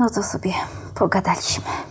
No to sobie pogadaliśmy.